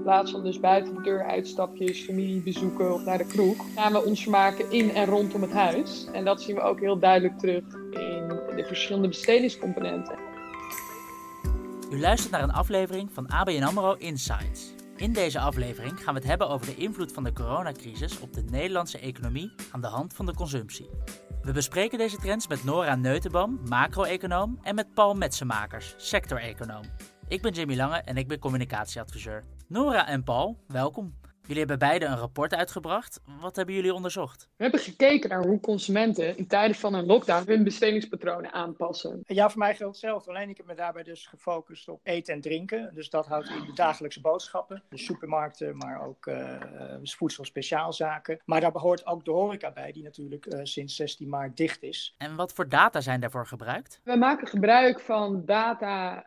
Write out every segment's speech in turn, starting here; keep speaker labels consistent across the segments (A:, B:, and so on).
A: In plaats van dus buiten de deur uitstapjes, familiebezoeken of naar de kroeg, gaan we ons vermaken in en rondom het huis. En dat zien we ook heel duidelijk terug in de verschillende bestedingscomponenten.
B: U luistert naar een aflevering van ABN AMRO Insights. In deze aflevering gaan we het hebben over de invloed van de coronacrisis op de Nederlandse economie aan de hand van de consumptie. We bespreken deze trends met Nora Neutenboom, macro-econoom, en met Paul Metsenmakers, sector-econoom. Ik ben Jimmy Lange en ik ben communicatieadviseur. Nora en Paul, welkom. Jullie hebben beide een rapport uitgebracht. Wat hebben jullie onderzocht?
A: We hebben gekeken naar hoe consumenten in tijden van een lockdown hun bestedingspatronen aanpassen.
C: Ja, voor mij geldt hetzelfde. Alleen ik heb me daarbij dus gefocust op eten en drinken. Dus dat houdt in de dagelijkse boodschappen. De supermarkten, maar ook uh, voedsel speciaalzaken. Maar daar behoort ook de horeca bij, die natuurlijk uh, sinds 16 maart dicht is.
B: En wat voor data zijn daarvoor gebruikt?
A: We maken gebruik van data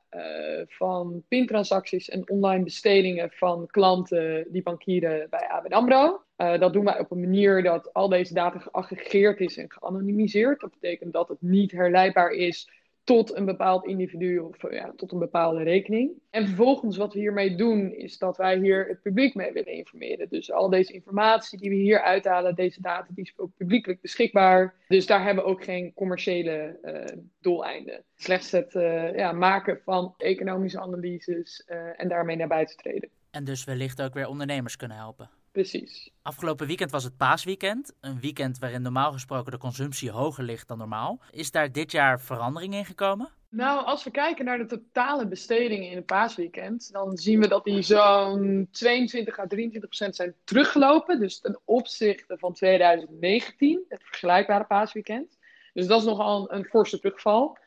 A: van pintransacties en online bestedingen van klanten die bankieren bij ABN AMRO. Uh, dat doen wij op een manier dat al deze data geaggregeerd is en geanonimiseerd. Dat betekent dat het niet herleidbaar is tot een bepaald individu of ja, tot een bepaalde rekening. En vervolgens wat we hiermee doen, is dat wij hier het publiek mee willen informeren. Dus al deze informatie die we hier uithalen, deze data, die is ook publiekelijk beschikbaar. Dus daar hebben we ook geen commerciële uh, doeleinden. Slechts het uh, ja, maken van economische analyses en daarmee naar buiten treden.
B: En dus wellicht ook weer ondernemers kunnen helpen.
A: Precies.
B: Afgelopen weekend was het paasweekend. Een weekend waarin normaal gesproken de consumptie hoger ligt dan normaal. Is daar dit jaar verandering in gekomen?
A: Nou, als we kijken naar de totale bestedingen in het paasweekend, dan zien we dat die zo'n 22 à 23 procent zijn teruggelopen. Dus ten opzichte van 2019, het vergelijkbare paasweekend. Dus dat is nogal een, een forse terugval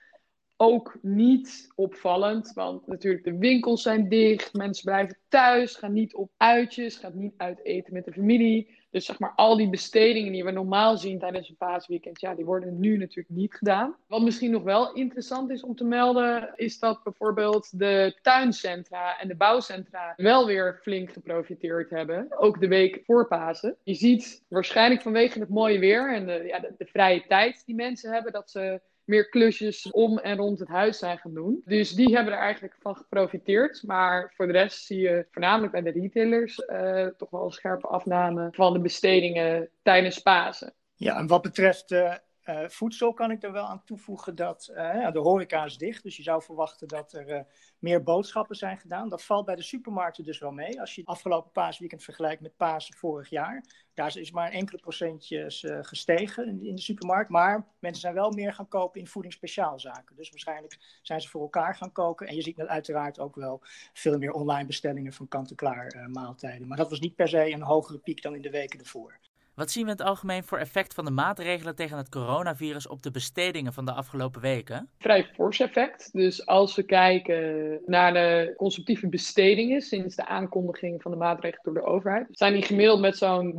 A: ook niet opvallend, want natuurlijk de winkels zijn dicht, mensen blijven thuis, gaan niet op uitjes, gaan niet uit eten met de familie. Dus zeg maar al die bestedingen die we normaal zien tijdens een paasweekend, ja, die worden nu natuurlijk niet gedaan. Wat misschien nog wel interessant is om te melden, is dat bijvoorbeeld de tuincentra en de bouwcentra wel weer flink geprofiteerd hebben. Ook de week voor Pasen. Je ziet waarschijnlijk vanwege het mooie weer en de, ja, de, de vrije tijd die mensen hebben, dat ze meer klusjes om en rond het huis zijn gaan doen. Dus die hebben er eigenlijk van geprofiteerd. Maar voor de rest zie je voornamelijk bij de retailers uh, toch wel een scherpe afname van de bestedingen tijdens Pasen.
C: Ja, en wat betreft uh, uh, voedsel kan ik er wel aan toevoegen dat ja, de horeca is dicht. Dus je zou verwachten dat er uh, meer boodschappen zijn gedaan. Dat valt bij de supermarkten dus wel mee. Als je het afgelopen paasweekend vergelijkt met Pasen vorig jaar. Daar is maar enkele procentjes gestegen in, de supermarkt. Maar mensen zijn wel meer gaan kopen in voedingsspeciaalzaken. Dus waarschijnlijk zijn ze voor elkaar gaan koken. En je ziet uiteraard ook wel veel meer online bestellingen van kant-en-klaar maaltijden. Maar dat was niet per se een hogere piek dan in de weken ervoor.
B: Wat zien we in het algemeen voor effect van de maatregelen tegen het coronavirus op de bestedingen van de afgelopen weken?
A: Vrij fors effect. Dus als we kijken naar de consumptieve bestedingen sinds de aankondiging van de maatregelen door de overheid, zijn die gemiddeld met zo'n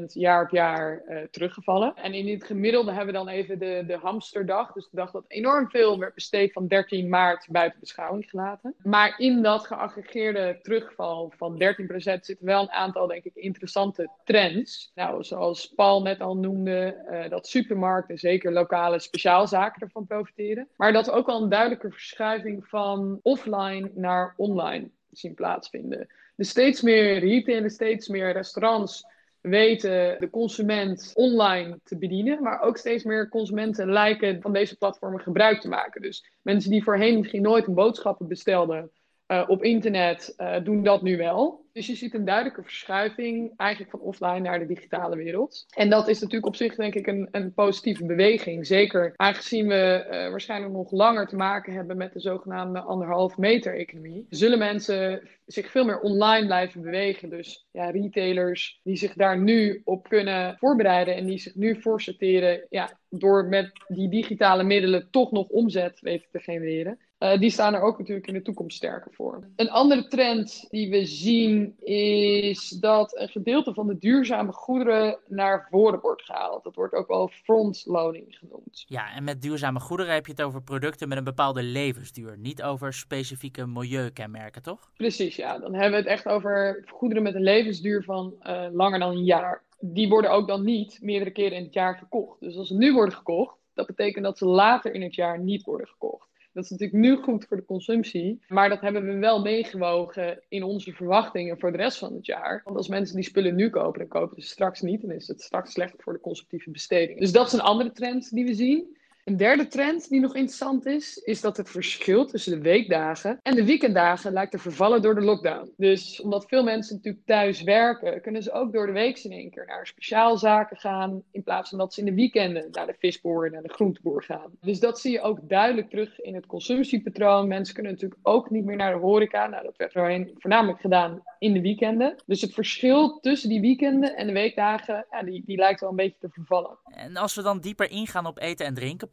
A: 13% jaar op jaar uh, teruggevallen. En in het gemiddelde hebben we dan even de, de hamsterdag, dus de dag dat enorm veel werd besteed van 13 maart buiten beschouwing gelaten. Maar in dat geaggregeerde terugval van 13% zitten wel een aantal, denk ik, interessante trends. Nou, zoals Paul net al noemde, uh, dat supermarkten, zeker lokale speciaalzaken ervan profiteren. Maar dat we ook wel een duidelijke verschuiving van offline naar online zien plaatsvinden. Dus steeds meer retailers, steeds meer restaurants weten de consument online te bedienen. Maar ook steeds meer consumenten lijken van deze platformen gebruik te maken. Dus mensen die voorheen misschien nooit een boodschappen bestelden uh, op internet, uh, doen dat nu wel. Dus je ziet een duidelijke verschuiving eigenlijk van offline naar de digitale wereld. En dat is natuurlijk op zich denk ik een, een positieve beweging. Zeker aangezien we uh, waarschijnlijk nog langer te maken hebben met de zogenaamde anderhalf meter economie. Zullen mensen zich veel meer online blijven bewegen. Dus ja, retailers die zich daar nu op kunnen voorbereiden en die zich nu voorsorteren ja, door met die digitale middelen toch nog omzet weten te genereren. Uh, die staan er ook natuurlijk in de toekomst sterker voor. Een andere trend die we zien is dat een gedeelte van de duurzame goederen naar voren wordt gehaald. Dat wordt ook wel frontloading genoemd.
B: Ja, en met duurzame goederen heb je het over producten met een bepaalde levensduur, niet over specifieke milieukenmerken, toch?
A: Precies, ja. Dan hebben we het echt over goederen met een levensduur van uh, langer dan een jaar. Die worden ook dan niet meerdere keren in het jaar verkocht. Dus als ze nu worden gekocht, dat betekent dat ze later in het jaar niet worden gekocht. Dat is natuurlijk nu goed voor de consumptie, maar dat hebben we wel meegewogen in onze verwachtingen voor de rest van het jaar. Want als mensen die spullen nu kopen, dan kopen ze straks niet, dan is het straks slecht voor de consumptieve besteding. Dus dat is een andere trend die we zien. Een derde trend die nog interessant is, is dat het verschil tussen de weekdagen en de weekenddagen lijkt te vervallen door de lockdown. Dus omdat veel mensen natuurlijk thuis werken, kunnen ze ook door de week in één keer naar speciaalzaken gaan, in plaats van dat ze in de weekenden naar de visboer en naar de groenteboer gaan. Dus dat zie je ook duidelijk terug in het consumptiepatroon. Mensen kunnen natuurlijk ook niet meer naar de horeca. Nou, dat werd voornamelijk gedaan in de weekenden. Dus het verschil tussen die weekenden en de weekdagen, ja, die, die lijkt wel een beetje te vervallen.
B: En als we dan dieper ingaan op eten en drinken,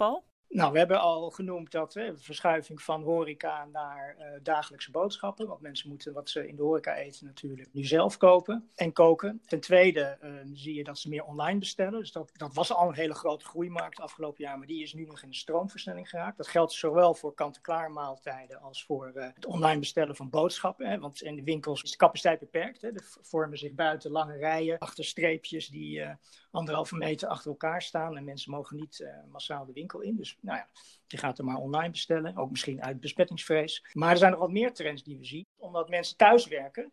C: nou, we hebben al genoemd dat de verschuiving van horeca naar uh, dagelijkse boodschappen. Want mensen moeten wat ze in de horeca eten natuurlijk nu zelf kopen en koken. Ten tweede uh, zie je dat ze meer online bestellen. Dus dat, dat was al een hele grote groeimarkt afgelopen jaar, maar die is nu nog in de stroomversnelling geraakt. Dat geldt zowel voor kant-en-klaar maaltijden als voor uh, het online bestellen van boodschappen. Hè, want in de winkels is de capaciteit beperkt. Hè. Er vormen zich buiten lange rijen achter streepjes die anderhalve meter achter elkaar staan. En mensen mogen niet massaal de winkel in. Dus nou ja, je gaat er maar online bestellen. Ook misschien uit besmettingsvrees. Maar er zijn nog wat meer trends die we zien. Omdat mensen thuis werken,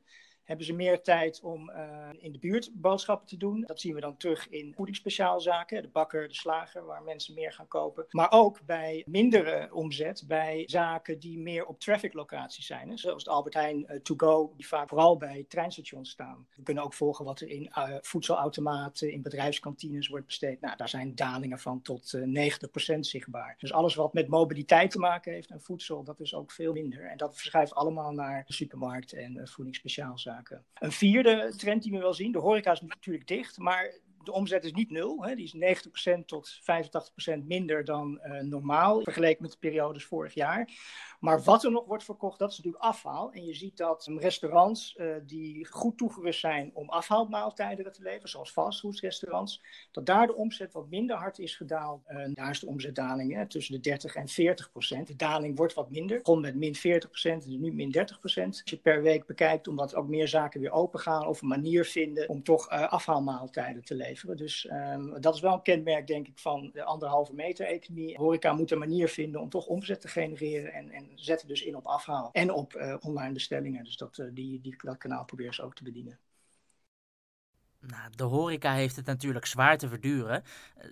C: hebben ze meer tijd om uh, in de buurt boodschappen te doen. Dat zien we dan terug in voedingsspeciaalzaken, de bakker, de slager, waar mensen meer gaan kopen. Maar ook bij mindere omzet, bij zaken die meer op traffic-locaties zijn. Hè, zoals de Albert Heijn uh, To Go, die vaak vooral bij treinstations staan. We kunnen ook volgen wat er in uh, voedselautomaten, in bedrijfskantines wordt besteed. Nou, daar zijn dalingen van tot 90% zichtbaar. Dus alles wat met mobiliteit te maken heeft en voedsel, dat is ook veel minder. En dat verschuift allemaal naar de supermarkt en voedingsspeciaalzaken. Een vierde trend die we wel zien, de horeca is natuurlijk dicht, maar de omzet is niet nul. Hè. Die is 90% tot 85% minder dan uh, normaal, vergeleken met de periodes vorig jaar. Maar wat er nog wordt verkocht, dat is natuurlijk afhaal. En je ziet dat restaurants uh, die goed toegerust zijn om afhaalmaaltijden te leveren, zoals fastfoodrestaurants, dat daar de omzet wat minder hard is gedaald. Uh, daar is de omzetdaling hè, tussen de 30 en 40 procent. De daling wordt wat minder. Begon met min 40 procent en nu min 30 procent. Als je per week bekijkt, omdat ook meer zaken weer open gaan, of een manier vinden om toch afhaalmaaltijden te leveren. Dus um, dat is wel een kenmerk, denk ik, van de anderhalve meter economie. Horeca moet een manier vinden om toch omzet te genereren en, en zetten dus in op afhaal en op uh, online bestellingen. Dus dat, uh, die, die, dat kanaal proberen ze ook te bedienen.
B: Nou, de horeca heeft het natuurlijk zwaar te verduren.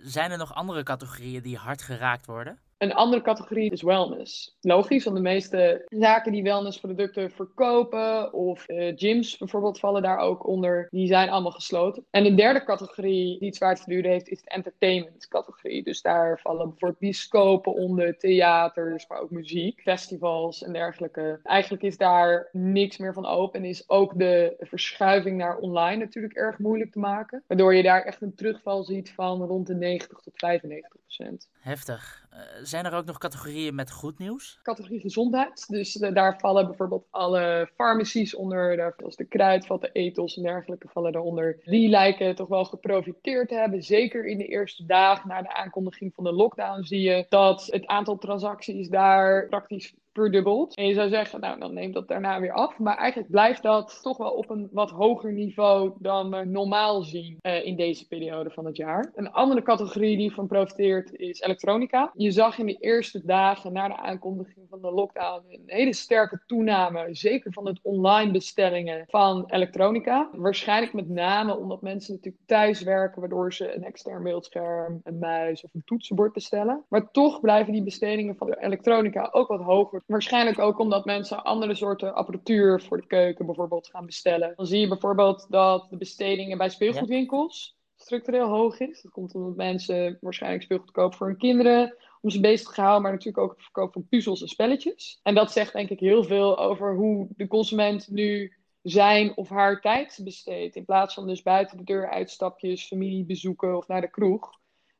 B: Zijn er nog andere categorieën die hard geraakt worden?
A: Een andere categorie is wellness. Logisch, want de meeste zaken die wellnessproducten verkopen, of uh, gyms bijvoorbeeld, vallen daar ook onder. Die zijn allemaal gesloten. En een derde categorie die het zwaar te heeft, is de entertainment categorie. Dus daar vallen bijvoorbeeld bioscopen onder, theaters, maar ook muziek, festivals en dergelijke. Eigenlijk is daar niks meer van open. En is ook de verschuiving naar online natuurlijk erg moeilijk te maken. Waardoor je daar echt een terugval ziet van rond de 90 tot 95 procent.
B: Heftig. Uh, zijn er ook nog categorieën met goed nieuws?
A: Categorie gezondheid. Dus uh, daar vallen bijvoorbeeld alle farmacies onder. Daar, zoals de kruidvatten, etels en dergelijke vallen daaronder. Die lijken toch wel geprofiteerd te hebben. Zeker in de eerste dagen na de aankondiging van de lockdown zie je dat het aantal transacties daar praktisch verdubbeld. En je zou zeggen, nou dan neemt dat daarna weer af. Maar eigenlijk blijft dat toch wel op een wat hoger niveau dan we normaal zien uh, in deze periode van het jaar. Een andere categorie die van profiteert is elektronica. Je zag in de eerste dagen na de aankondiging van de lockdown een hele sterke toename, zeker van het online bestellingen van elektronica. Waarschijnlijk met name omdat mensen natuurlijk thuis werken, waardoor ze een extern beeldscherm, een muis of een toetsenbord bestellen. Maar toch blijven die bestedingen van elektronica ook wat hoger Waarschijnlijk ook omdat mensen andere soorten apparatuur voor de keuken bijvoorbeeld gaan bestellen. Dan zie je bijvoorbeeld dat de bestedingen bij speelgoedwinkels structureel hoog is. Dat komt omdat mensen waarschijnlijk speelgoed kopen voor hun kinderen, om ze bezig te houden, maar natuurlijk ook het verkoop van puzzels en spelletjes. En dat zegt denk ik heel veel over hoe de consument nu zijn of haar tijd besteedt. In plaats van dus buiten de deur uitstapjes, familiebezoeken of naar de kroeg.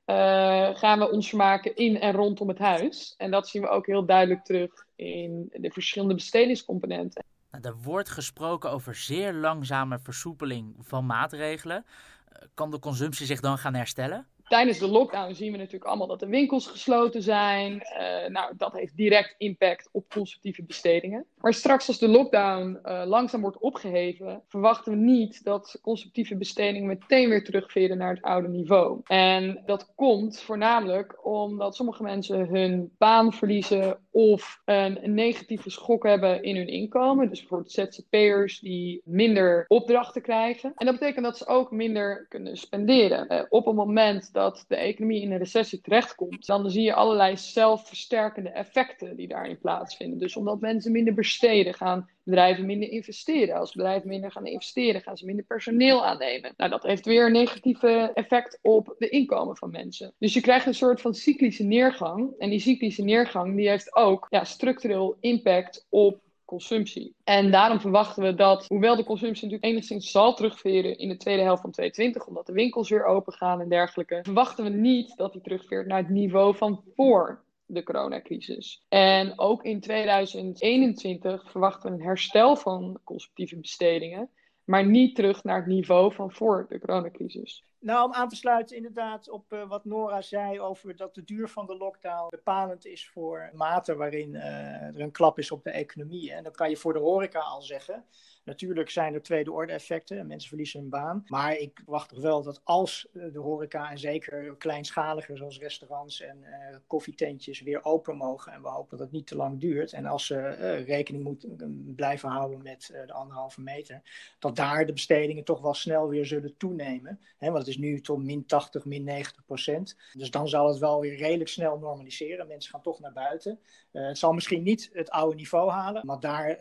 A: Uh, gaan we ons vermaken in en rondom het huis. En dat zien we ook heel duidelijk terug in de verschillende bestedingscomponenten.
B: Nou, er wordt gesproken over zeer langzame versoepeling van maatregelen. Eh, kan de consumptie zich dan gaan herstellen?
A: Tijdens de lockdown zien we natuurlijk allemaal dat de winkels gesloten zijn. Uh, nou, dat heeft direct impact op consumptieve bestedingen. Maar straks als de lockdown uh, langzaam wordt opgeheven, verwachten we niet dat consumptieve bestedingen meteen weer terugveren naar het oude niveau. En dat komt voornamelijk omdat sommige mensen hun baan verliezen of een, een negatieve schok hebben in hun inkomen. Dus bijvoorbeeld ZZP'ers die minder opdrachten krijgen. En dat betekent dat ze ook minder kunnen spenderen. Uh, op het moment dat de economie in een recessie terechtkomt, dan zie je allerlei zelfversterkende effecten die daarin plaatsvinden. Dus omdat mensen minder besteden, gaan bedrijven minder investeren. Als bedrijven minder gaan investeren, gaan ze minder personeel aannemen. Nou, dat heeft weer een negatieve effect op de inkomen van mensen. Dus je krijgt een soort van cyclische neergang. En die cyclische neergang die heeft ook ja, structureel impact op consumptie. En daarom verwachten we dat, hoewel de consumptie natuurlijk enigszins zal terugveren in de tweede helft van 2020, omdat de winkels weer open gaan en dergelijke, verwachten we niet dat die terugveert naar het niveau van voor de coronacrisis. En ook in 2021 verwachten we een herstel van consumptieve bestedingen, maar niet terug naar het niveau van voor de coronacrisis.
C: Nou, om aan te sluiten inderdaad op uh, wat Nora zei over dat de duur van de lockdown bepalend is voor mate waarin uh, er een klap is op de economie. En dan kan je voor de horeca al zeggen. Natuurlijk zijn er tweede orde effecten en mensen verliezen hun baan. Maar ik wacht toch wel dat als eh, de horeca en zeker kleinschalige zoals restaurants en koffietentjes weer open mogen. En we hopen dat het niet te lang duurt. En als ze rekening moeten blijven houden met de anderhalve meter. Dat daar de bestedingen toch wel snel weer zullen toenemen. Hè, is nu tot min 80, min 90 procent. Dus dan zal het wel weer redelijk snel normaliseren. Mensen gaan toch naar buiten. het zal misschien niet het oude niveau halen. Maar daar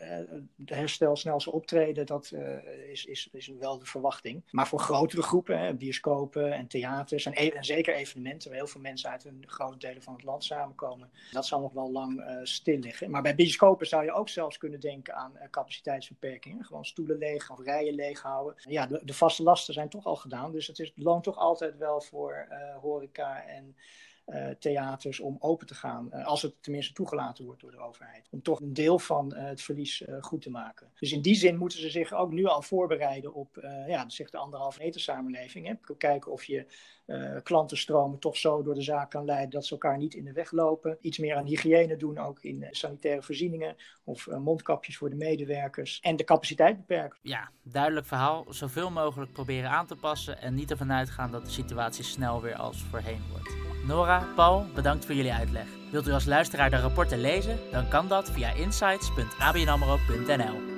C: de herstel snel zal optreden dat uh, is, is, is wel de verwachting. Maar voor grotere groepen, hè, bioscopen en theaters en, e-, zeker evenementen, waar heel veel mensen uit een grote delen van het land samenkomen, dat zal nog wel lang uh, stil liggen. Maar bij bioscopen zou je ook zelfs kunnen denken aan uh, capaciteitsbeperkingen. Gewoon stoelen leeg of rijen leeg houden. Ja, de, de, vaste lasten zijn toch al gedaan, dus het, is, loont toch altijd wel voor horeca en uh, theaters om open te gaan. Uh, als het tenminste toegelaten wordt door de overheid. Om toch een deel van uh, het verlies goed te maken. Dus in die zin moeten ze zich ook nu al voorbereiden op ja, zeg de anderhalve meter samenleving. Hè. Kijken of je klantenstromen toch zo door de zaak kan leiden dat ze elkaar niet in de weg lopen. Iets meer aan hygiëne doen, ook in sanitaire voorzieningen. Of mondkapjes voor de medewerkers. En de capaciteit beperken.
B: Ja, duidelijk verhaal. Zoveel mogelijk proberen aan te passen en niet ervan uitgaan dat de situatie snel weer als voorheen wordt. Nora, Paul, bedankt voor jullie uitleg. Wilt u als luisteraar de rapporten lezen? Dan kan dat via insights.abnamro.nl.